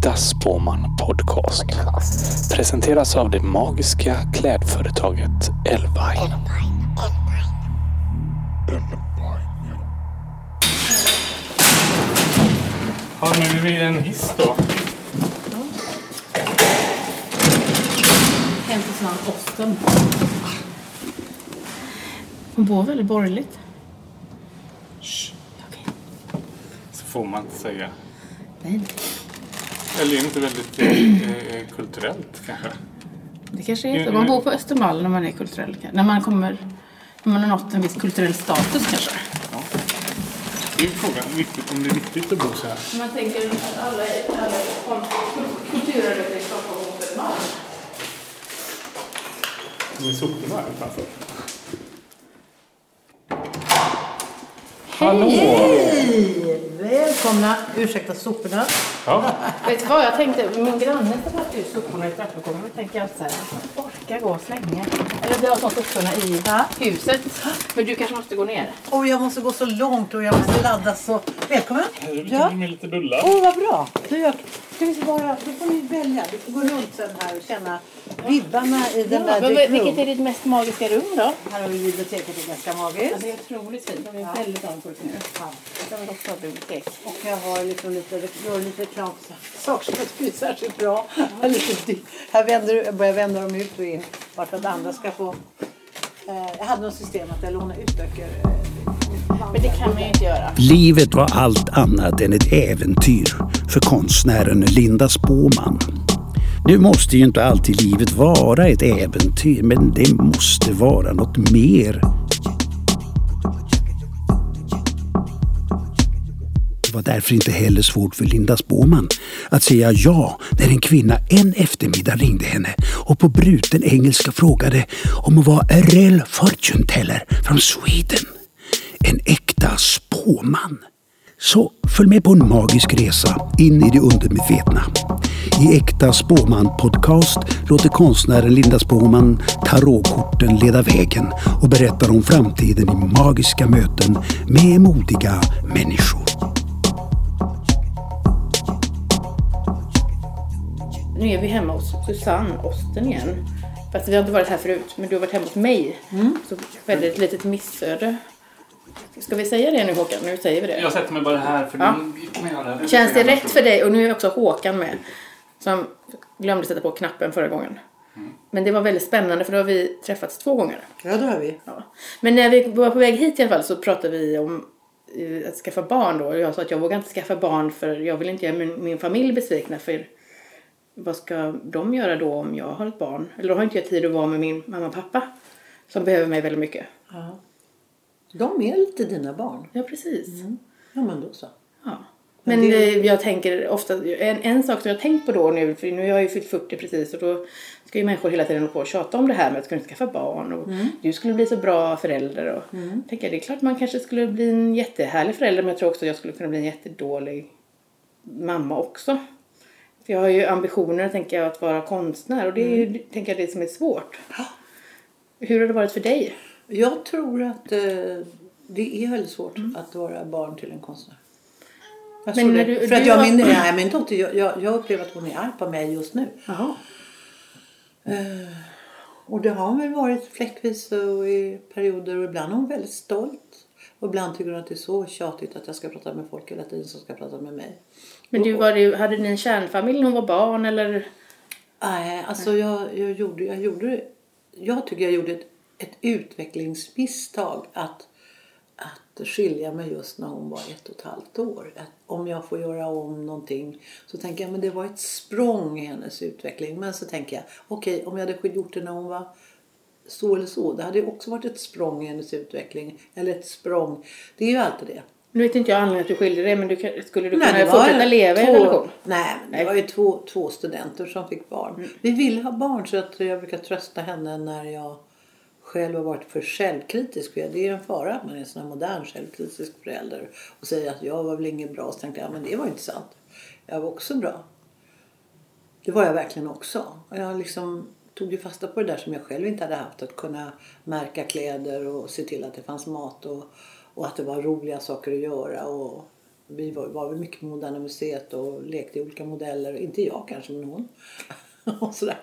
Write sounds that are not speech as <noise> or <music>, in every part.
Äkta Spåman Podcast. Presenteras av det magiska klädföretaget Elvine. Ja, nu är vi i en hiss då. Hem till sån osten. Hon bor väldigt borgerligt. Shh, Okej. så får man inte säga. Nej, Eller är det inte väldigt eh, eh, kulturellt kanske? det kanske är så. Man bor på Östermalm när man är kulturell. När man kommer... När man har nått en viss kulturell status kanske. Ja. Det är frågan om det är viktigt att bo så här. Man tänker att alla, alla kulturarbetare i Stockholm bor på Östermalm. Med soporna här utanför. Hej! Välkomna! Ursäkta soporna. Ja, Vet du vad jag tänkte? Min granne som ut soporna i trappuppgången. Jag tänker alltid så här. Jag orkar gå och slänga. Eller vi har sånt soporna i huset. Men du kanske måste gå ner. Och jag måste gå så långt och jag måste ladda så... Välkommen! här är Ja. lite med lite bullar. Åh, vad bra! Du, jag, ska vi se bara, då får ni välja. Vi får gå runt sen här och känna vibbarna i den där men vilket är ditt mest magiska rum då? Här har vi biblioteket, det är ganska magiskt. det är otroligt fint. Jag är väldigt avundsjuk nu. Ja. Jag vill också ha bibliotek. Och jag har liksom lite, gör lite reklam för saker som inte blir särskilt bra. Dy- här vänder, jag börjar vända dem ut och in. Bara för att andra ska få... Eh, jag hade något system att jag lånade ut böcker. Men det kan man ju inte göra. Livet var allt annat än ett äventyr för konstnären Linda Spåman. Nu måste ju inte alltid livet vara ett äventyr, men det måste vara något mer. Det var därför inte heller svårt för Linda Spåman att säga ja när en kvinna en eftermiddag ringde henne och på bruten engelska frågade om hon var a fortune teller från Sweden. En äkta spåman. Så följ med på en magisk resa in i det undermedvetna. I Äkta Spåman Podcast låter konstnären Linda Spåman tarotkorten leda vägen och berättar om framtiden i magiska möten med modiga människor. Nu är vi hemma hos Susanne Osten igen. Fast vi har inte varit här förut, men du har varit hemma hos mig. Så skedde ett litet missöde. Ska vi säga det nu Håkan? Nu säger vi det. Jag sätter mig bara här för Ja. nu. Känns det rätt för dig? Och nu är också Håkan med. Som glömde sätta på knappen förra gången. Men det var väldigt spännande för då har vi träffats två gånger. Ja, det har vi. Ja. Men när vi var på väg hit i alla fall så pratade vi om eh, att skaffa barn då. Och jag sa att jag vågar inte skaffa barn för jag vill inte göra min, min familj besvikna för vad ska de göra då om jag har ett barn? Eller då har inte jag tid att vara med min mamma och pappa som behöver mig väldigt mycket. Ja. De är lite dina barn. Ja, precis. Ja, men då så. Ja. Men Men det- eh, jag tänker ofta, en, en sak som jag har tänkt på då nu, för nu har jag ju fyllt 40 precis och då ska ju människor hela tiden hålla på och tjata om det här med att kunna skaffa barn och du skulle bli så bra förälder och tänker jag, det är klart man kanske skulle bli en jättehärlig förälder men jag tror också att jag skulle kunna bli en jättedålig mamma också. För jag har ju ambitioner, tänker jag, att vara konstnär och det är ju, tänker jag, det som är svårt. Hur har det varit för dig? Jag tror att eh, det är väldigt svårt att vara barn till en konstnär. Jag Men tror när det. du- För att du jag, har- min, nej, min dotter, jag, jag, jag upplever att hon är arg på mig just nu. Jaha. Och det har hon väl varit fläckvis och i perioder och ibland är hon väldigt stolt. Och ibland tycker hon att det är så tjatigt att jag ska prata med folk hela tiden som ska prata med mig. Men du, var det, hade ni en kärnfamilj när hon var barn eller? Nej, alltså jag, jag gjorde, jag gjorde, jag tycker jag gjorde ett, ett utvecklingsmisstag att, att skilja mig just när hon var ett och ett halvt år. Att om jag får göra om någonting så tänker jag men det var ett språng i hennes utveckling. Men så tänker jag okej om jag hade gjort det när hon var så eller så. Det hade också varit ett språng i hennes utveckling. Eller ett språng. Det är ju alltid det. Nu vet inte jag anledningen att du skilde dig men du, skulle du Nej, kunna var fortsätta leva i en relation? Nej, men det Nej. var ju två, två studenter som fick barn. Mm. Vi ville ha barn så att jag brukar trösta henne när jag själv har varit för självkritisk. För det är en fara att man är en sån här modern självkritisk förälder och säger att jag var väl ingen bra. Så tänkte jag, men det var inte sant. Jag var också bra. Det var jag verkligen också. Och jag liksom tog ju fasta på det där som jag själv inte hade haft. Att kunna märka kläder och se till att det fanns mat och, och att det var roliga saker att göra. Och vi var, var väl mycket på Moderna Museet och lekte i olika modeller. Inte jag kanske, men hon. <laughs> och sådär.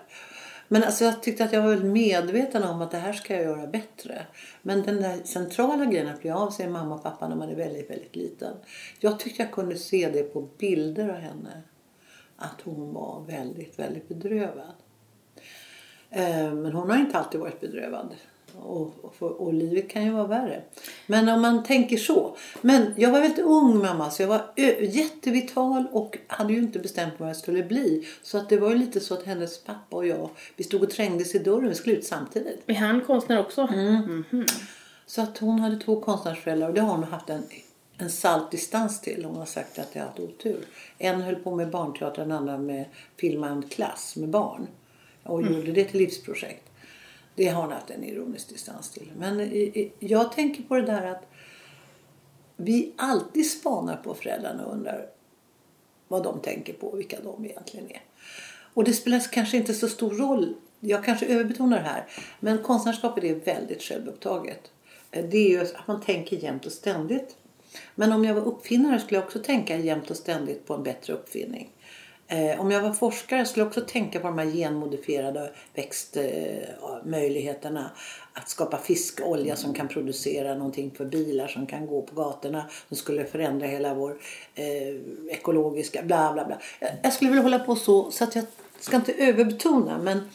Men alltså jag tyckte att jag var medveten om att det här ska jag göra bättre. Men den där centrala grejen att bli av sig mamma och pappa när man är väldigt, väldigt liten. Jag tyckte jag kunde se det på bilder av henne. Att hon var väldigt, väldigt bedrövad. Eh, men hon har inte alltid varit bedrövad. Och, och, och livet kan ju vara värre. Men om man tänker så. Men jag var väldigt ung mamma så jag var jättevital och hade ju inte bestämt vad jag skulle bli. Så att det var ju lite så att hennes pappa och jag, vi stod och trängdes i dörren, vi skulle ut samtidigt. Är han konstnär också? Mm. Så att hon hade två konstnärsföräldrar och det har hon haft en, en salt distans till. Hon har sagt att jag har haft otur. En höll på med barnteater, den andra med filma en klass med barn. Och gjorde det till livsprojekt. Det har han haft en ironisk distans till. Men jag tänker på det där att vi alltid spanar på föräldrarna och undrar vad de tänker på och vilka de egentligen är. Och det spelar kanske inte så stor roll. Jag kanske överbetonar det här. Men konstnärskapet är väldigt självupptaget. Eh, det är ju att man tänker jämt och ständigt. Men om jag var uppfinnare skulle jag också tänka jämt och ständigt på en bättre uppfinning. Eh, om jag var forskare skulle jag också tänka på de här genmodifierade växtmöjligheterna. att skapa fiskolja som kan producera någonting för bilar som kan gå på gatorna. Som skulle förändra hela vår eh, ekologiska bla bla bla. Jag, jag skulle vilja hålla på så, så att jag ska inte överbetona. Men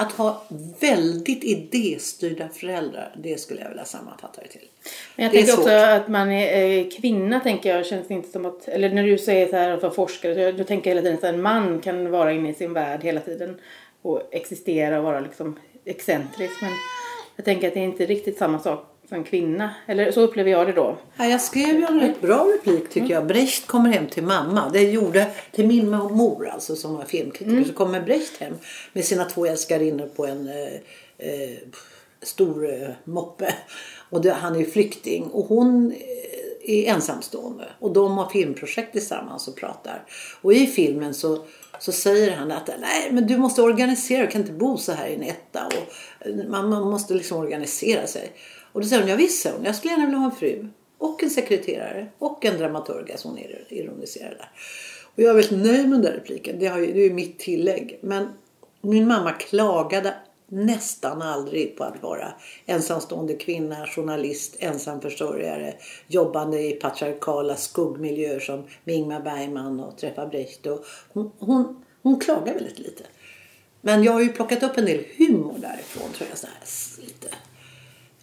att ha väldigt idéstyrda föräldrar, det skulle jag vilja sammanfatta det till. Men jag Det tänker också att man är eh, kvinna tänker jag känns inte som att, eller när du säger så här att vara forskare, då tänker jag hela tiden att en man kan vara inne i sin värld hela tiden och existera och vara liksom excentrisk. Men jag tänker att det är inte riktigt samma sak för en kvinna. Eller så upplever jag det då. Ja, jag skrev ju en rätt bra replik tycker jag. Brecht kommer hem till mamma. Det gjorde till min mor alltså som var filmkritiker. Så kommer Brecht hem med sina två älskarinnor på en eh, eh, stor eh, moppe. Och det, han är ju flykting och hon eh, är ensamstående. Och de har filmprojekt tillsammans och pratar. Och i filmen så, så säger han att nej men du måste organisera, du kan inte bo så här i en etta. Och, eh, man, man måste liksom organisera sig. Och då säger hon, ja visst hon, jag skulle gärna vilja ha en fru. Och en sekreterare. Och en dramaturg. Alltså hon ironiserar där. Och jag är väldigt nöjd med den där repliken. Det, har ju, det är ju mitt tillägg. Men min mamma klagade nästan aldrig på att vara ensamstående kvinna, journalist, ensamförsörjare, jobbande i patriarkala skuggmiljöer som med Ingmar Bergman och träffa Brecht. Och hon, hon, hon klagar väldigt lite. Men jag har ju plockat upp en del humor därifrån tror jag. Så här, lite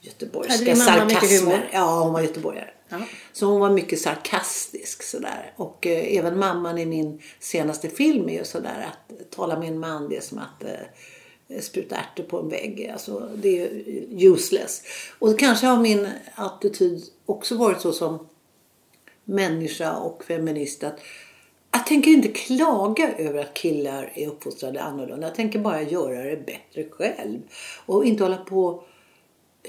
göteborgska Hade sarkasmer. Ja, hon var göteborgare. Ja. Så hon var mycket sarkastisk sådär. Och eh, även mamman i min senaste film är ju sådär att tala med en man det är som att eh, spruta ärtor på en vägg. Alltså det är ju useless. Och kanske har min attityd också varit så som människa och feminist att jag tänker inte klaga över att killar är uppfostrade annorlunda. Jag tänker bara göra det bättre själv. Och inte hålla på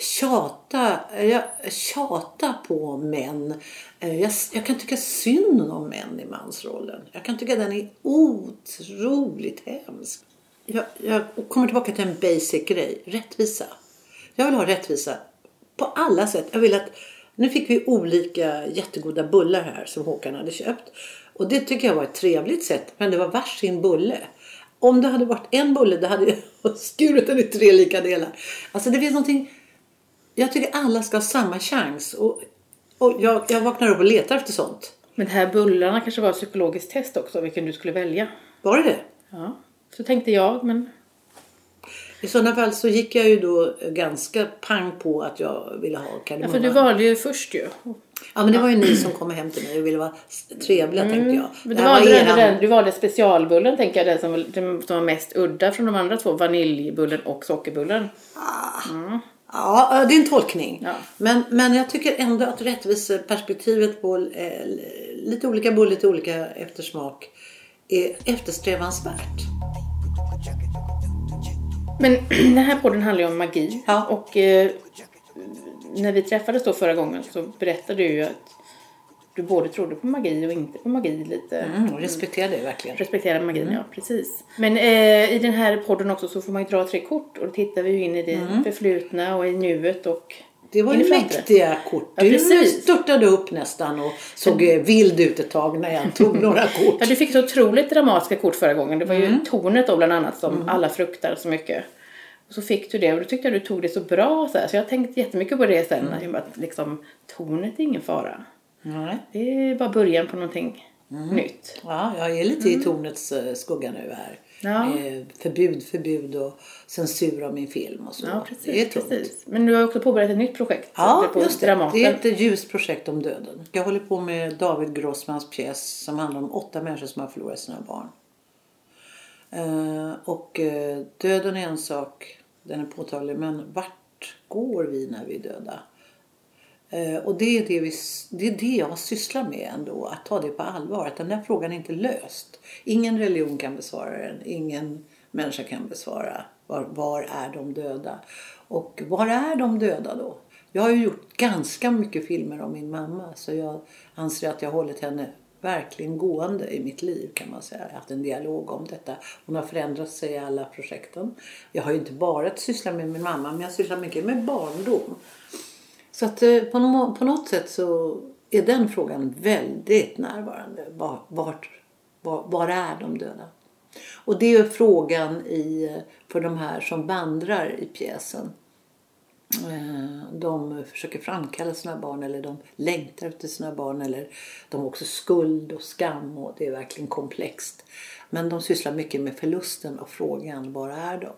tjata, jag, tjata på män. Eh, jag, jag kan tycka synd om män i mansrollen. Jag kan tycka den är otroligt hemsk. Jag, jag kommer tillbaka till en basic grej. Rättvisa. Jag vill ha rättvisa på alla sätt. Jag vill att nu fick vi olika jättegoda bullar här som Håkan hade köpt. Och det tycker jag var ett trevligt sätt. Men det var varsin bulle. Om det hade varit en bulle då hade jag <laughs> skurit den i tre lika delar. Alltså det finns någonting. Jag tycker alla ska ha samma chans. Och, och jag, jag vaknar upp och letar efter sånt. Men de här bullarna kanske var ett psykologiskt test också, vilken du skulle välja. Var det det? Ja, så tänkte jag, men I sådana fall så gick jag ju då ganska pang på att jag ville ha ja, kardemumma. för du valde ju först ju. Ja men det var ju ni som kom hem till mig och ville vara trevliga tänkte jag. Mm. Men Det du valde, var den, eran- den, du valde specialbullen tänker jag, den som, den som var mest udda från de andra två. Vaniljbullen och sockerbullen. Ja, det är en tolkning. Ja. Men, men jag tycker ändå att rättviseperspektivet på eh, lite olika bullar, lite olika eftersmak är eftersträvansvärt. Men <clears throat> den här podden handlar ju om magi. Ja. Och eh, när vi träffades då förra gången så berättade du ju att du både trodde på magi och inte på magi lite. Mm, respekterar det verkligen. Respektera magin, ja precis. Men eh, i den här podden också så får man ju dra tre kort och då tittar vi ju in i det förflutna och i nuet och Det var ju mäktiga kort. Ja, Du precis. störtade upp nästan och såg eh, vild ut ett tag när jag tog några <laughs> kort. Ja, du fick så otroligt dramatiska kort förra gången. Det var Mm. ju tornet då bland annat som alla fruktar så mycket. Och så fick du det och då tyckte jag du tog det så bra. Så, här. så jag har tänkt jättemycket på det sen. Mm. Att liksom, tornet är ingen fara. Nej. Det är bara början på någonting Mm. nytt. Ja, jag är lite i tornets eh, skugga nu här. Mm. Ja. Eh, förbud, förbud och censur av min film och så. Ja, det är precis, tungt. precis. Men du har också påbörjat ett nytt projekt. Ja, på just det. Dramaten. Det är ett ljust projekt om döden. Jag håller på med David Grossmans pjäs som handlar om åtta människor som har förlorat sina barn. Eh, och döden är en sak, den är påtaglig, men vart går vi när vi är döda? Eh, och det är det, vi, det är det jag sysslar med ändå, att ta det på allvar. Att den där frågan är inte löst. Ingen religion kan besvara den, ingen människa kan besvara var, var är de döda? Och var är de döda då? Jag har ju gjort ganska mycket filmer om min mamma så jag anser att jag har hållit henne verkligen gående i mitt liv kan man säga. Jag har haft en dialog om detta. Hon har förändrat sig i alla projekten. Jag har ju inte bara sysslat med min mamma men jag sysslar mycket med barndom. Så att eh, på, på något sätt så är den frågan väldigt närvarande. Var, vart, var, var är de döda? Och det är frågan i, eh, för de här som vandrar i pjäsen. Eh, de försöker framkalla sina barn eller de längtar efter sina barn eller de har också skuld och skam och det är verkligen komplext. Men de sysslar mycket med förlusten och frågan, var är de?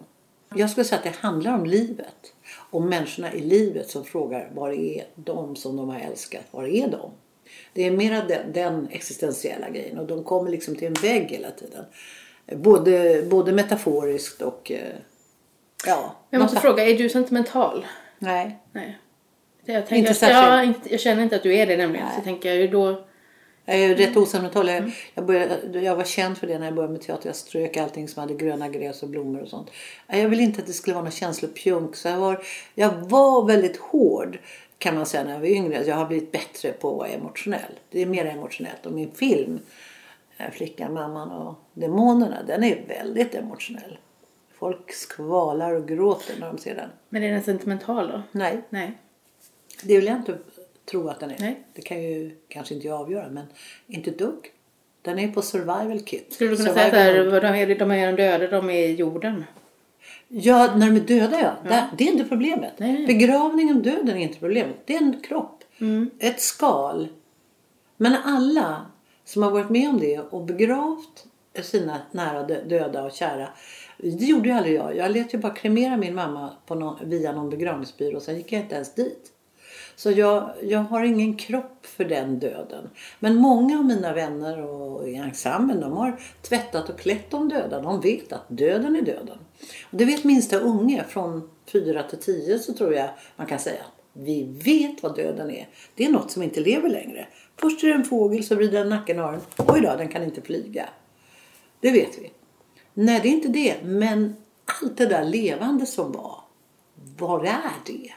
Jag skulle säga att det handlar om livet. Om människorna i livet som frågar, var är de som de har älskat? Var är de? Det är mera den, den existentiella grejen och de kommer liksom till en vägg hela tiden. Både, både metaforiskt och eh, ja. Jag måste fråga, är du sentimental? Nej. Nej. Jag, tänker, Inte särskilt. jag, jag känner inte att du är det nämligen. Så tänker jag då... Jag är rätt osentimental. Jag, jag, började, jag var känd för det när jag började med teater. Jag strök allting som hade gröna gräs och blommor och sånt. Jag ville inte att det skulle vara någon känslopjunk. Så jag var, jag var väldigt hård kan man säga när jag var yngre. Jag har blivit bättre på att vara emotionell. Det är mer emotionellt. Och min film, eh, Flickan, mamman och demonerna, den är väldigt emotionell. Folk skvalar och gråter när de ser den. Men är den sentimental då? Nej, Nej. det vill jag inte tro att den är. Nej. Det kan ju kanske inte jag avgöra, men inte dugg. Den är på survival kit. Skulle du kunna survival säga att de är, de är döda, de är i jorden? Ja, när de är döda ja. Där, det är inte problemet. Nej. Begravningen och döden är inte problemet. Det är en kropp. Mm. Ett skal. Men alla som har varit med om det och begravt sina nära dö- döda och kära. Det gjorde ju aldrig jag. Jag lät ju bara kremera min mamma på nå- via någon begravningsbyrå. Sen gick jag inte ens dit. Så jag, jag har ingen kropp för den döden. Men många av mina vänner och i ensemblen de har tvättat och klätt de döda. De vet att döden är döden. Och det vet minsta unge från 4 till 10 så tror jag man kan säga. Vi vet vad döden är. Det är något som inte lever längre. Först är det en fågel så vrider den nacken och öronen. Oj då, den kan inte flyga. Det vet vi. Nej, det är inte det. Men allt det där levande som var. Var är det?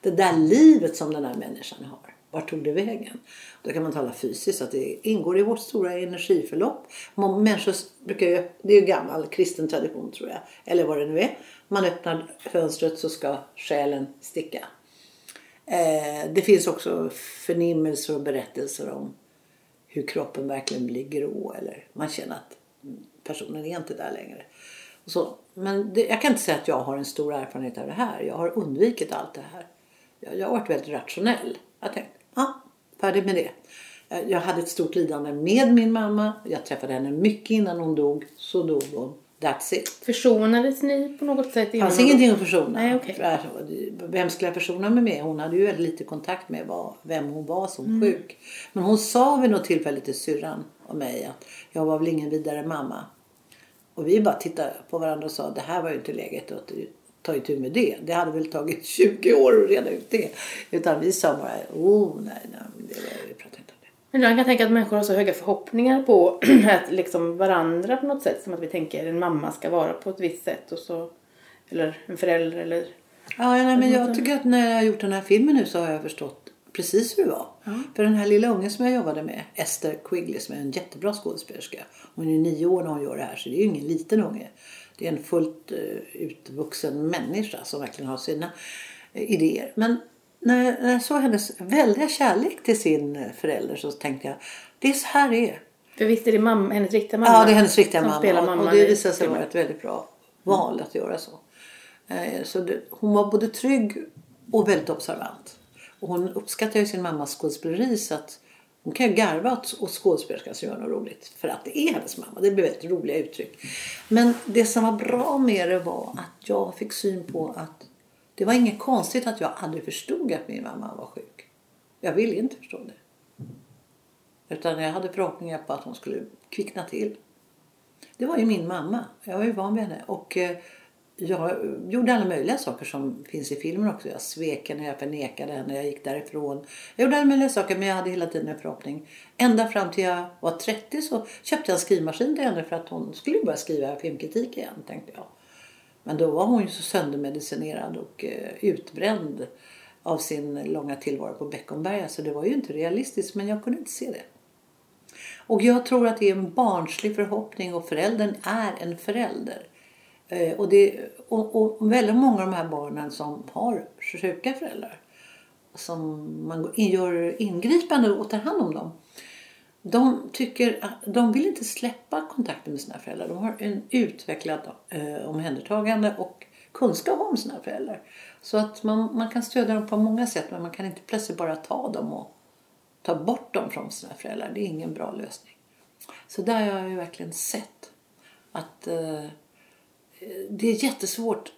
Det där livet som den här människan har. Vart tog det vägen? Då kan man tala fysiskt att det ingår i vårt stora energiförlopp. Människor brukar ju, det är ju gammal kristen tradition tror jag. Eller vad det nu är. Man öppnar fönstret så ska själen sticka. Eh, det finns också förnimmelser och berättelser om hur kroppen verkligen blir grå. Eller man känner att personen är inte där längre. Så. Men det, jag kan inte säga att jag har en stor erfarenhet av det här. Jag har undvikit allt det här. Jag, har varit väldigt rationell. Jag tänkte, ja, färdig med det. Jag, jag hade ett stort lidande med min mamma. Jag träffade henne mycket innan hon dog. Så dog hon. That's it. Försonades ni på något sätt? Det fanns ingenting att försona. Nej, alltså, Vem skulle jag försona mig med? Hon hade ju väldigt lite kontakt med vad, vem hon var som Mm. sjuk. Men hon sa vid något tillfälle till syrran och mig att jag var väl ingen vidare mamma. Och vi bara tittade på varandra och sa det här var ju inte läget att ta itu med det. Det hade väl tagit <laughs> 20 år att reda ut det. Utan vi sa bara, oh nej, nej det var, vi pratar inte om det. Men jag kan tänka att människor har så höga förhoppningar på <clears throat> att liksom varandra på något sätt. Som att vi tänker en mamma ska vara på ett visst sätt och så. Eller en förälder eller... Ja, nej, men jag tycker att när jag har gjort den här filmen nu så har jag förstått precis hur det var. För den här lilla ungen som jag jobbade med, Esther Quigley som är en jättebra skådespelerska. Hon är nio år när hon gör det här så det är ju ingen liten unge. Det är en fullt uh, utvuxen människa som verkligen har sina eh, idéer. Men när, jag såg hennes väldiga kärlek till sin eh, förälder så tänkte jag det är så här det är. För visst är det mamma, hennes riktiga mamma? Ja, det är hennes riktiga mamma. Mamman och det visade sig vara ett väldigt bra val att göra så. Eh, så det, hon var både trygg och väldigt observant. Och hon uppskattar ju sin mammas skådespeleri så att hon kan ju garva åt, åt skådespelerskan som gör något roligt. För att det är hennes mamma. Det blir väldigt roliga uttryck. Men det som var bra med det var att jag fick syn på att det var inget konstigt att jag aldrig förstod att min mamma var sjuk. Jag ville inte förstå det. Utan jag hade förhoppningar på att hon skulle kvickna till. Det var ju min mamma. Jag var ju van vid henne. Och eh, jag gjorde alla möjliga saker som finns i filmen också. Jag svek henne, jag förnekade henne, jag gick därifrån. Jag gjorde alla möjliga saker men jag hade hela tiden en förhoppning. Ända fram till jag var 30 så köpte jag en skrivmaskin till henne för att hon skulle börja skriva filmkritik igen tänkte jag. Men då var hon ju så söndermedicinerad och eh, utbränd av sin långa tillvaro på Beckomberga så det var ju inte realistiskt men jag kunde inte se det. Och jag tror att det är en barnslig förhoppning och föräldern är en förälder. Eh, och, det, och, och väldigt många av de här barnen som har sjuka föräldrar som man gör ingripande och tar hand om dem. De, tycker att de vill inte släppa kontakten med sina föräldrar. De har en utvecklad eh, omhändertagande och kunskap om sina föräldrar. Så att man, man kan stödja dem på många sätt men man kan inte plötsligt bara ta dem och ta bort dem från sina föräldrar. Det är ingen bra lösning. Så där har jag ju verkligen sett att eh, det är jättesvårt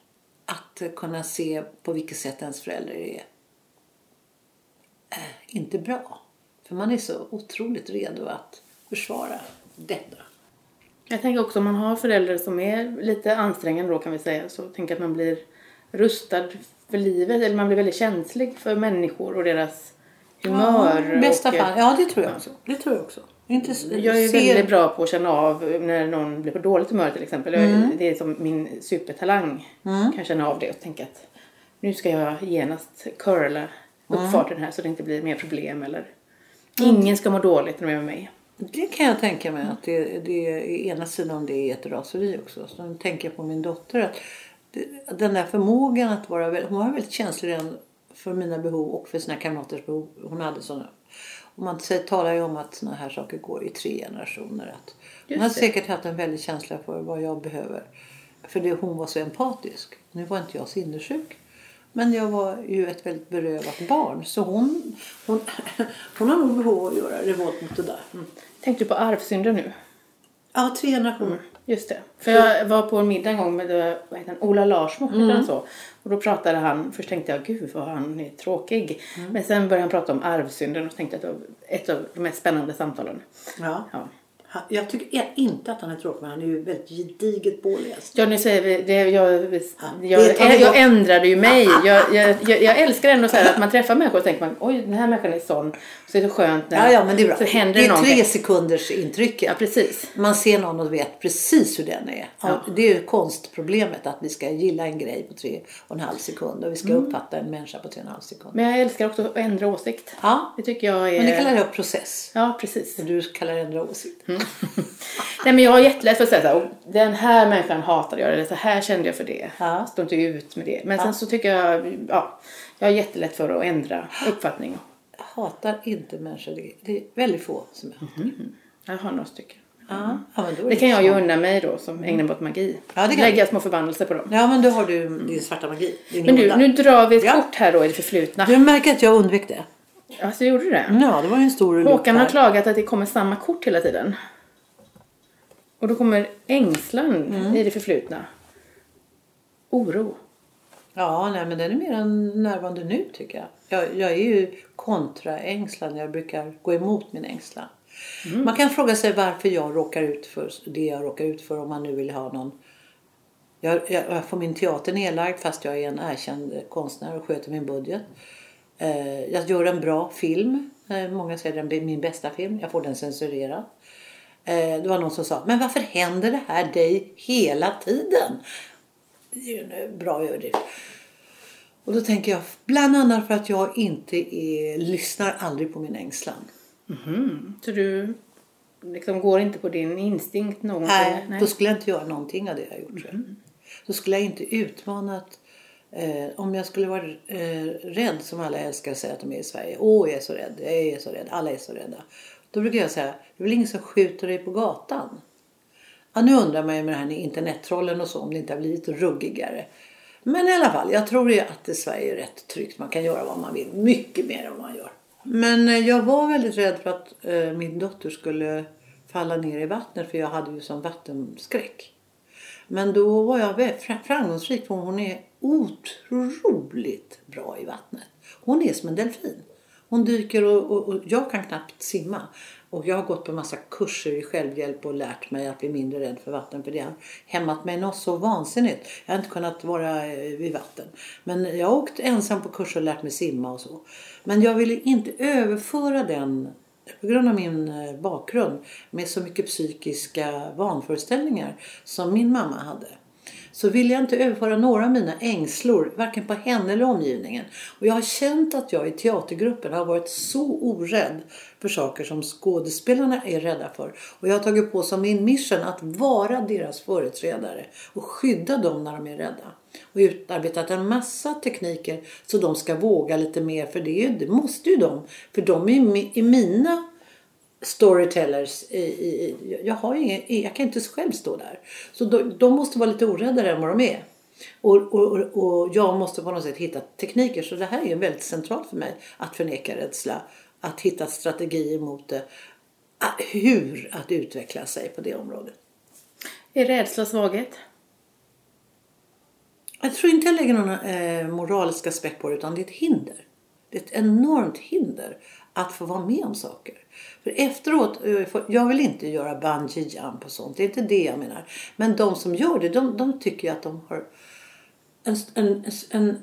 att kunna se på vilket sätt ens förälder är eh, inte bra. För man är så otroligt redo att försvara detta. Jag tänker också om man har föräldrar som är lite ansträngande då kan vi säga så tänker att man blir rustad för livet eller man blir väldigt känslig för människor och deras humör. Ja, bästa och, fall. Ja, det tror jag också. Det tror jag också. Inte, Jag är ser- väldigt bra på att känna av när någon blir på dåligt humör till exempel. Jag, Mm. Det är som min supertalang. Kan jag känna av det och tänka att nu ska jag genast curla Mm. uppfarten här så det inte blir mer problem eller ingen ska må dåligt när de är med mig. Det kan jag tänka mig att det, det är ena sidan det är ett raseri också. Så nu tänker jag på min dotter att den där förmågan att vara väldigt, hon var väldigt känslig för mina behov och för sina kamraters behov. Hon hade sådana. Och man talar ju om att sådana här saker går i tre generationer. Att hon har säkert haft en väldig känsla för vad jag behöver. För det, hon var så empatisk. Nu var inte jag sinnessjuk. Men jag var ju ett väldigt berövat barn. Så hon, hon, <laughs> hon har nog behov av att göra revolt mot det där. Tänkte du på arvsynder nu? Ja, tre generationer. Just det. För jag var på en middag en gång med eh, vad heter han, Ola Larsmo, så? Och då pratade han, först tänkte jag gud vad han är tråkig. Men sen började han prata om arvsynden och tänkte att det var ett av de mest spännande samtalen. Ja. Ja. Han- Jag tycker inte att han är tråkig men han är ju väldigt gediget påläst. Ja, nu säger vi det. Jag, jag, jag, bort. ändrade ju mig. Jag, jag, jag, jag älskar ändå så att man träffar människor och tänker man oj den här människan är sån. Så är det skönt när Ja, ja men det är bra. så händer det är någonting. tre sekunders intrycket. Ja, precis. Man ser någon och vet precis hur den är. Ja. Det är ju konstproblemet att vi ska gilla en grej på tre och en halv sekund och vi ska Mm. uppfatta en människa på tre och en halv sekund. Men jag älskar också att ändra åsikt. Ja, Det tycker jag är... men det kallar jag process. Ja, precis. Du kallar det ändra åsikt. Nej men jag har jättelätt för att säga så här, "Och den här människan hatade jag eller så här kände jag för det. Ja. Stod inte ut med det. Men sen så tycker jag, ja, jag har jättelätt för att ändra uppfattning. Jag hatar inte människor. Det- Det är väldigt få som jag hatar. Jag har några stycken. Ja, ja, är Det kan jag ju unna mig då som ägnar mig åt magi. Ja, det kan Lägga små förbannelser på dem. Ja, men då har du din svarta magi. Din Men du, nu drar vi ett Ja. kort här då i det förflutna. Du märker att jag undvek det. Alltså gjorde du det? Ja, det var ju en stor Håkan har klagat att det kommer samma kort hela tiden. Och då kommer ängslan Mm. i det förflutna. Oro. Ja, nej, men den är mer än närvarande nu tycker jag. Jag, jag är ju kontraängslan. Jag brukar gå emot min ängslan. Man kan fråga sig varför jag råkar ut för det jag råkar ut för om man nu vill ha någon. Jag, jag, jag får min teater nedlagd fast jag är en erkänd konstnär och sköter min budget. Eh, jag gör en bra film. Eh, många säger den blir min bästa film. Jag får den censurerad. Eh, det var någon som sa, men varför händer det här dig hela tiden? Det är ju en eh, bra överdrift. Och då tänker jag, bland annat för att jag inte är, lyssnar aldrig på min ängslan. Så du liksom går inte på din instinkt någonsin? Nej, då skulle jag inte göra någonting av det jag gjort. jag. Då skulle jag inte utmanat Eh, om jag skulle vara eh, rädd som alla älskar att säga att de är i Sverige. Åh, jag är så rädd, jag är så rädd, alla är så rädda. Då brukar jag säga, det är väl ingen som skjuter dig på gatan? Ja, nu undrar man ju med det här med internettrollen och så om det inte har blivit ruggigare. Men i alla fall, jag tror ju att i Sverige är rätt tryggt. Man kan göra vad man vill. Mycket mer än vad man gör. Men eh, jag var väldigt rädd för att eh, min dotter skulle falla ner i vattnet för jag hade ju sån vattenskräck. Men då var jag framgångsrik för hon är otroligt bra i vattnet. Hon är som en delfin. Hon dyker och, och, och jag kan knappt simma. Och jag har gått på massa kurser i självhjälp och lärt mig att bli mindre rädd för vatten. För det har hämmat mig något så vansinnigt. Jag har inte kunnat vara eh, vid vatten. Men jag har åkt ensam på kurser och lärt mig simma och så. Men jag ville inte överföra den på grund av min eh, bakgrund med så mycket psykiska vanföreställningar som min mamma hade så vill jag inte överföra några av mina ängslor, varken på henne eller omgivningen. Och jag har känt att jag i teatergruppen har varit så orädd för saker som skådespelarna är rädda för. Och jag har tagit på som min mission att vara deras företrädare och skydda dem när de är rädda. Och utarbetat en massa tekniker så de ska våga lite mer, för det, det måste ju de. För de är ju i mina storytellers. I, i, jag, har ingen, jag kan inte själv stå där. Så de, de måste vara lite oräddare än vad de är. Och, och, och jag måste på något sätt hitta tekniker. Så det här är ju väldigt centralt för mig. Att förneka rädsla. Att hitta strategier mot det. Hur att utveckla sig på det området. Är rädsla svaghet? Jag tror inte jag lägger någon eh, moralisk aspekt på det utan det är ett hinder. Det är ett enormt hinder att få vara med om saker. För efteråt, eh, jag vill inte göra bungee jump och sånt, det är inte det jag menar. Men de som gör det, de, de tycker att de har en, en, en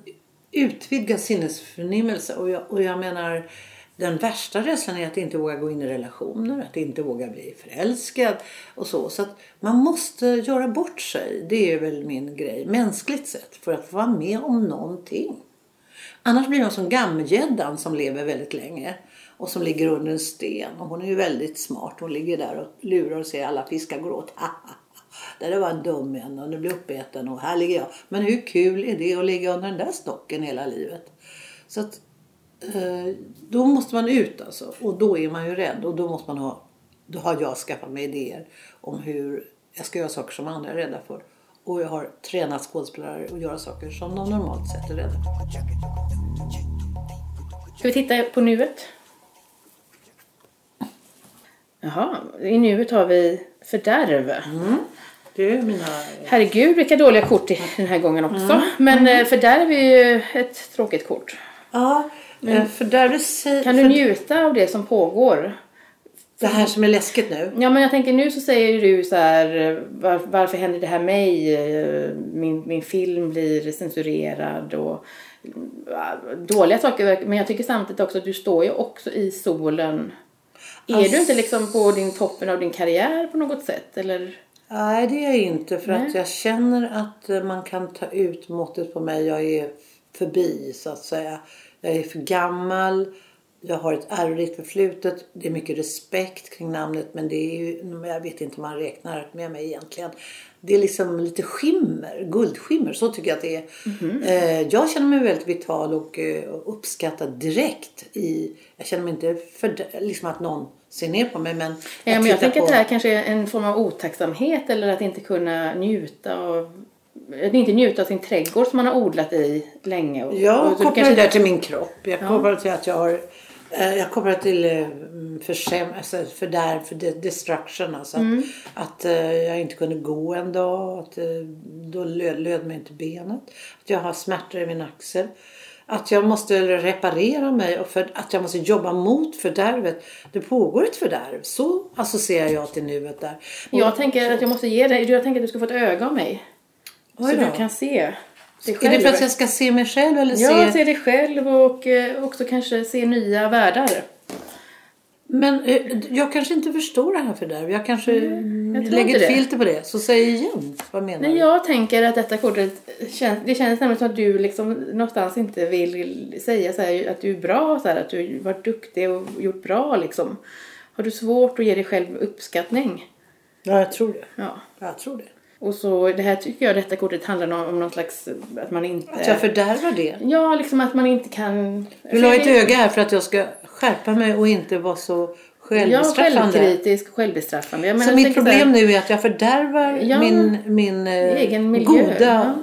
utvidgad sinnesförnimmelse. Och jag, och jag menar, den värsta rädslan är att inte våga gå in i relationer, att inte våga bli förälskad och så. Så att man måste göra bort sig. Det är väl min grej, mänskligt sett, för att få vara med om någonting. Annars blir man som gammelgäddan som lever väldigt länge och som ligger under en sten. Och hon är ju väldigt smart. Hon ligger där och lurar och ser alla fiskar gå åt. <laughs> Där var en dum en och nu blir uppäten och här ligger jag. Men hur kul är det att ligga under den där stocken hela livet? Så att eh, då måste man ut alltså. Och då är man ju rädd och då måste man ha då har jag skaffat mig idéer om hur jag ska göra saker som andra är rädda för. Och jag har tränat skådespelare att göra saker som de normalt sett är rädda för. Ska vi titta på nuet? Jaha, i nuet har vi fördärv. Det är mina... Herregud vilka dåliga kort i den här gången också. Men eh, fördärv är ju ett tråkigt kort. Ja, eh, för där du säger... Kan du njuta av det som pågår? Det här som är läskigt nu. Ja men jag tänker nu så säger du så här eh, var, varför händer det här mig? Eh, Min, min film blir censurerad och eh, dåliga saker. Men jag tycker samtidigt också att du står ju också i solen. Är Alltså- du inte liksom på din toppen av din karriär på något sätt? Eller? Nej, det är jag inte. För Nej. att jag känner att eh, man kan ta ut måttet på mig. Jag är förbi, så att säga. Jag är för gammal. Jag har ett ärligt förflutet. Det är mycket respekt kring namnet. Men det är ju, jag vet inte om man räknar med mig egentligen. Det är liksom lite skimmer, guldskimmer. Så tycker jag att det är. Eh, jag känner mig väldigt vital och eh, uppskattad direkt. I, jag känner mig inte för, liksom att någon ser ner på mig. Men, Ja, men jag tänker på- att det här kanske är en form av otacksamhet eller att inte kunna njuta av att inte njuta av sin trädgård som man har odlat i länge. Och, Jag och kopplar kanske- det där till min kropp. Jag kopplar till att jag har eh, jag kopplar till eh, förskäm, alltså fördärv, för de- destruction. Alltså Mm. att, att eh, jag inte kunde gå en dag. Att, eh, då löd, löd mig inte benet. Att jag har smärtor i min axel. Att jag måste reparera mig och för, att jag måste jobba mot fördärvet. Det pågår ett fördärv. Så associerar jag till nuet där. Och- Jag tänker att jag måste ge dig, jag tänker att du ska få ett öga av mig. Så du kan se är det för att jag ska se mig själv eller Ja, se... se dig själv och eh, också kanske se nya världar. Men eh, jag kanske inte förstår det här fördärv. Jag kanske Mm, jag lägger ett det. filter på det. Så säg igen. Vad menar Nej, du? jag tänker att detta kortet känns, det känns nämligen som att du liksom någonstans inte vill säga så här, att du är bra, så här, att du varit duktig och gjort bra liksom. Har du svårt att ge dig själv uppskattning? Ja, jag tror det. Ja. Jag tror det. Och så det här tycker jag, detta kortet handlar om, om någon slags, att man inte... Att jag fördärvar det. Ja, liksom att man inte kan... Du la ett öga här för att jag ska skärpa mig och inte vara så Ja, självbestraffande. självkritisk och självbestraffande. Jag så menar, mitt jag tänker problem så här, nu är att jag fördärvar Ja, min, min eh, egen miljö. goda... Ja.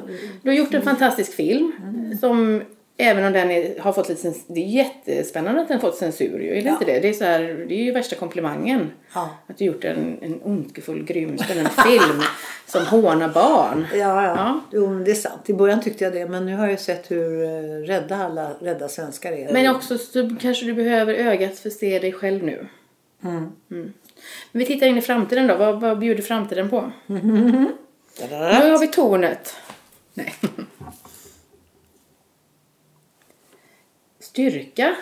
Du har gjort en fantastisk film som Även om den är, har fått lite, cens- det är jättespännande att den fått censur ju, är det inte det? Det är, så här, det är ju värsta komplimangen. Ja. Att du gjort en, en ondskefull, grym, spännande <laughs> film som hånar barn. Ja, ja. Ja. Jo, det är sant. I början tyckte jag det. Men nu har jag ju sett hur eh, rädda alla rädda svenskar är. Men också så kanske du behöver ögat för att se dig själv nu. Mm. Men vi tittar in i framtiden då. Vad, vad bjuder framtiden på? <laughs> Nu har vi tornet. Nej. <laughs> Styrka.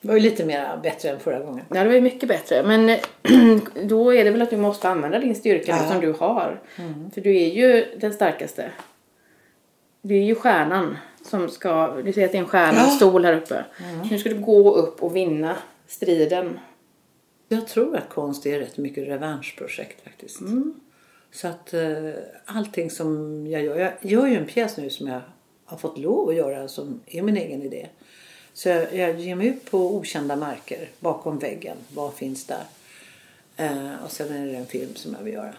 Det var ju lite mer bättre än förra gången. Ja, det var ju mycket bättre. Men <clears throat> då är det väl att du måste använda din styrka Ja. som du har. För du är ju den starkaste. Du är ju stjärnan som ska... Du ser att det är en stjärna, Ja. stol här uppe. Nu ska du gå upp och vinna striden. Jag tror att konst är rätt mycket revanschprojekt faktiskt. Så att eh, allting som jag gör. Jag gör ju en pjäs nu som jag har fått lov att göra som är min egen idé. Så jag, jag ger mig ut på okända marker bakom väggen. Vad finns där? Eh, och sen är det en film som jag vill göra.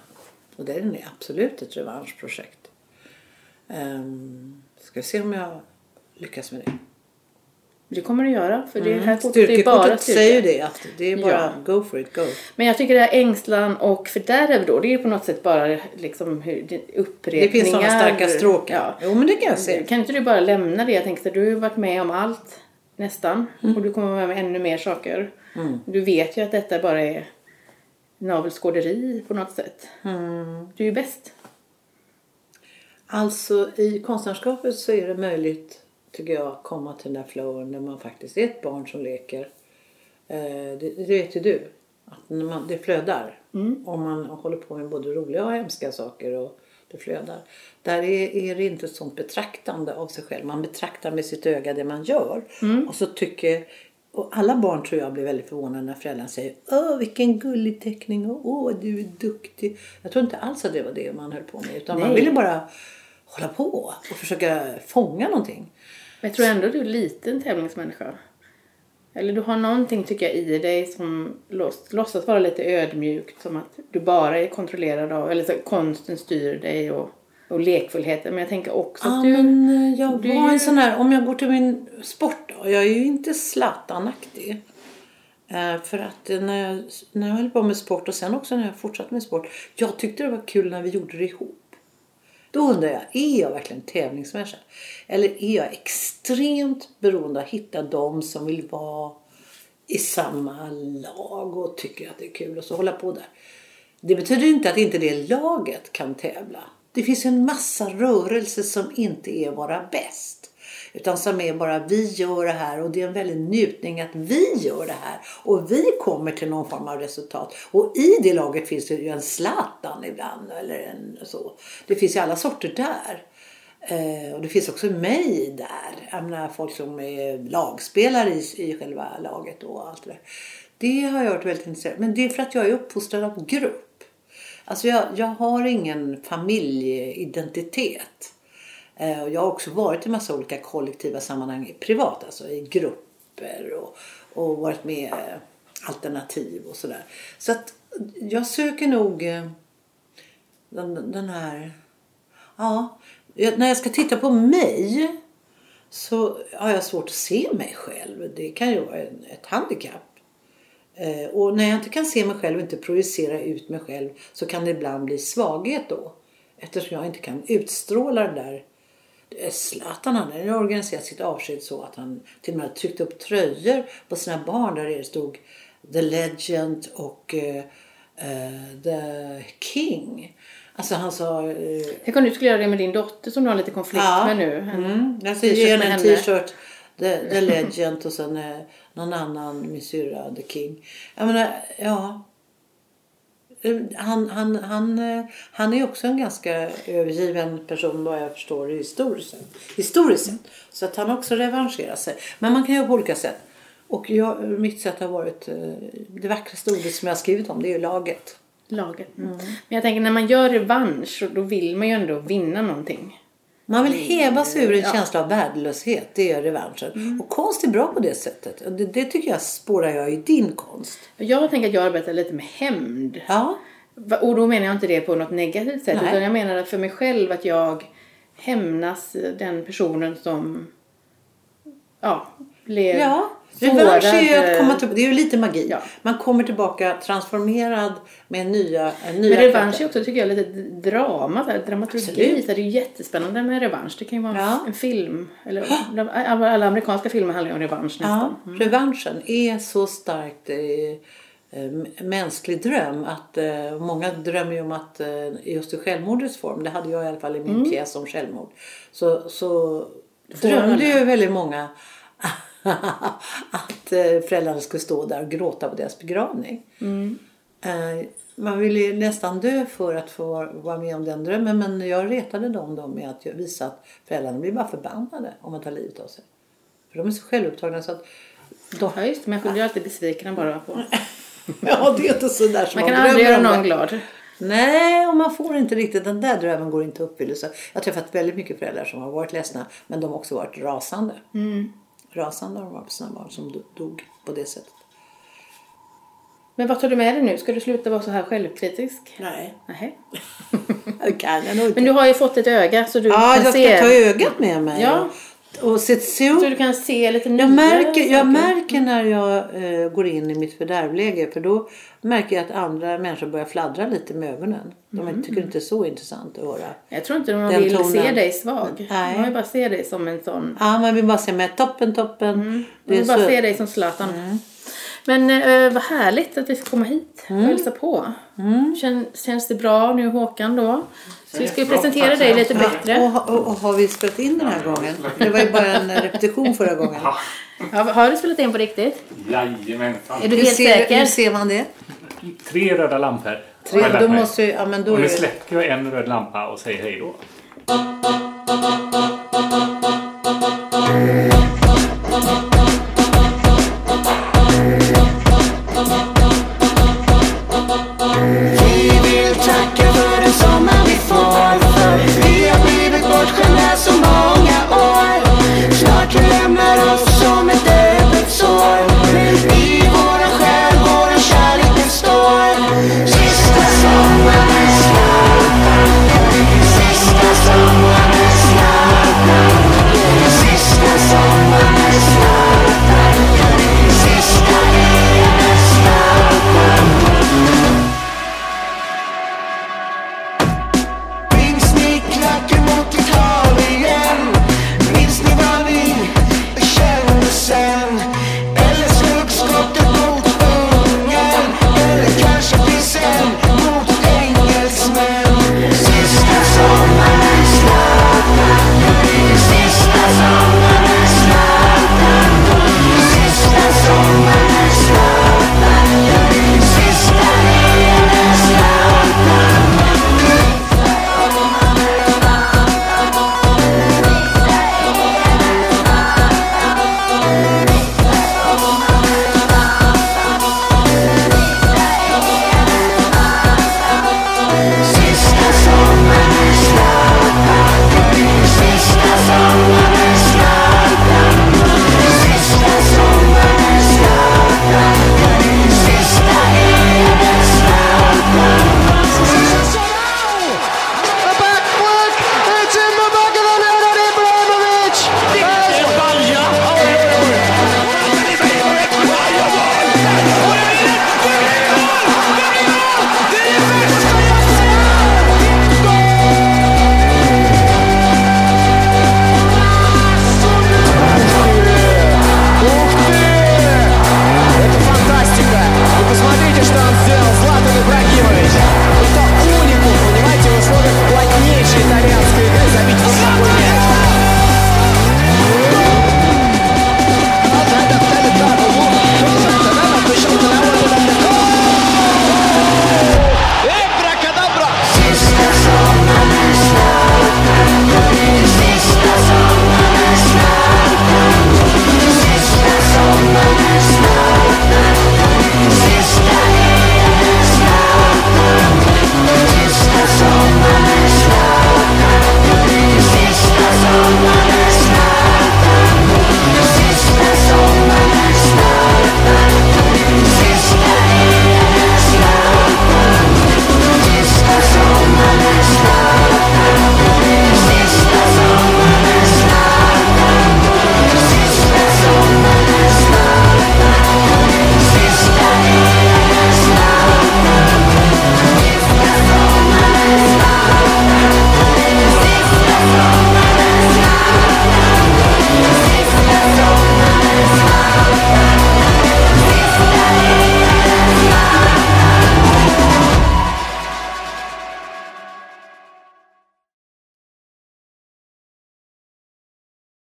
Och den är absolut ett revanschprojekt. Um, ska se om jag lyckas med det. Det kommer du göra. För det här kortet är bara styrka. säger ju det. Att det är bara Ja. go for it, go. Men jag tycker det här ängslan och fördärv då, det är på något sätt bara liksom hur, det- Det upprepningar. finns sådana starka stråkar. Ja. Jo men det kan jag se. Kan inte du bara lämna det? Jag tänkte, du har varit med om allt nästan. Mm. Och du kommer med om ännu mer saker. Du vet ju att detta bara är navelskåderi på något sätt. Mm. Du är ju bäst. Alltså i konstnärskapet så är det möjligt, tycker jag, att komma till den där flowen när man faktiskt är ett barn som leker. Eh, det, det vet ju du. Att när man, det flödar. Om man håller på med både roliga och hemska saker och det flödar. Där är, är det inte ett sånt betraktande av sig själv. Man betraktar med sitt öga det man gör. Och så tycker och alla barn tror jag blir väldigt förvånade när föräldrarna säger Åh vilken gullig teckning och åh du är duktig. Jag tror inte alls att det var det man höll på med. Utan man Nej. ville bara hålla på och försöka fånga någonting. Men jag tror ändå du är en liten tävlingsmänniska. Eller du har någonting tycker jag i dig som låts, låtsas vara lite ödmjukt. Som att du bara är kontrollerad av, eller så, konsten styr dig och, och lekfullheten. Men jag tänker också Ja, att du... men eh, jag du var en sån här, om jag går till min sport då. Jag är ju inte Zlatan-aktig. Eh, för att när jag, när jag höll på med sport och sen också när jag fortsatte med sport. Jag tyckte det var kul när vi gjorde det ihop. Då undrar jag, är jag verkligen tävlingsmänniska? Eller är jag extremt beroende av att hitta de som vill vara i samma lag och tycker att det är kul och så hålla på där. Det betyder inte att inte det laget kan tävla. Det finns en massa rörelser som inte är våra bäst. Utan som är bara vi gör det här och det är en väldig njutning att vi gör det här. Och vi kommer till någon form av resultat. Och i det laget finns det ju en Zlatan ibland eller en så. Det finns ju alla sorter där. Eh, och det finns också mig där. Jag menar folk som är lagspelare i, i själva laget och allt det där. Det har jag varit väldigt intresserad av. Men det är för att jag är uppfostrad av grupp. Alltså jag, jag har ingen familjeidentitet. Eh, och jag har också varit i massa olika kollektiva sammanhang privat, alltså i grupper och, och varit med i alternativ och sådär. Så att jag söker nog eh, den, den här... Ja, jag, när jag ska titta på mig så har jag svårt att se mig själv. Det kan ju vara en, ett handikapp. Eh, och när jag inte kan se mig själv och inte projicera ut mig själv så kan det ibland bli svaghet då. Eftersom jag inte kan utstråla den där. Zlatan han hade organiserat sitt avsked så att han till och med hade tryckt upp tröjor på sina barn där det stod The Legend och eh, The King. Alltså han sa... Eh, Tänk om du skulle göra det med din dotter som du har lite konflikt med nu. En Mm. Jag ska ge henne en t-shirt. The, the Legend och sen eh, någon annan, min syrra, The King. Jag menar, ja. Han, han, han, han är också en ganska övergiven person vad jag förstår historiskt sett. Historiskt sett. Så att han också revanscherar sig. Men man kan göra på olika sätt. Och jag, mitt sätt har varit, eh, det vackraste ordet som jag har skrivit om det är laget. laget. Mm. Men jag tänker när man gör revansch då vill man ju ändå vinna någonting. Man vill häva sig ur en känsla av värdelöshet. Det är revanschen. Och konst är bra på det sättet. Och Det, det tycker jag spårar jag i din konst. Jag tänker att jag arbetar lite med hämnd. Ja. Och då menar jag inte det på något negativt sätt. Nej. Utan jag menar att för mig själv att jag hämnas den personen som ja, blev Ja. Revansch är ju att komma till, Det är ju lite magi. Ja. Man kommer tillbaka transformerad med nya, en nya Men revansch är också tycker jag lite drama, så här, dramaturgi. Så det är ju jättespännande med revansch. Det kan ju vara Ja. en film. Eller, alla amerikanska filmer handlar ju om revansch nästan. Ja, revanschen är så starkt eh, eh, mänsklig dröm att eh, många drömmer ju om att eh, just i självmordets form, det hade jag i alla fall i min pjäs om självmord, så, så drömde ju väldigt många <laughs> att eh, föräldrarna skulle stå där och gråta på deras begravning. Eh, man ville nästan dö för att få vara med om den drömmen men jag retade dem då med att jag visa att föräldrarna blir bara förbannade om man tar livet av sig. För de är så självupptagna så att de, Ja just det, människor blir alltid besvikna bara på. <laughs> Ja, det är inte så där som Man man, kan aldrig göra någon glad. Nej, och man får inte riktigt, den där drömmen går inte i uppfyllelse. Jag har träffat väldigt mycket föräldrar som har varit ledsna men de har också varit rasande. Mm. Rasande har de varit på sina barn som do- dog på det sättet. Men vad tar du med dig nu? Ska du sluta vara så här självkritisk? Nej, Nej. <laughs> det kan jag nog inte. Men du har ju fått ett öga så du Ja, jag ska se. ta ögat med mig. Ja. Och, och se, se Så du kan se lite Jag märker, jag märker när jag eh, går in i mitt fördärvläge för då märker jag att andra människor börjar fladdra lite med ögonen. De Mm. tycker inte det är så intressant att höra. Jag tror inte de vill tonen. se dig svag. Nej. De vill bara se dig som en sån. Ja, man vill bara se med toppen, toppen. De vill bara se dig som Zlatan. Mm. Men eh, vad härligt att vi ska komma hit och Mm. hälsa på. Kän, känns det bra nu Håkan då? Så vi ska ju presentera dig lite Och, bättre. och, och har vi spelat in den här gången? Det var ju bara en repetition förra gången. Ja, har du spelat in på riktigt? Jajamensan. Är du Hur helt ser, säker? hur ser man det? Tre röda lampor. Tre, då måste ja men då Och nu släcker jag en röd lampa och säger hej då.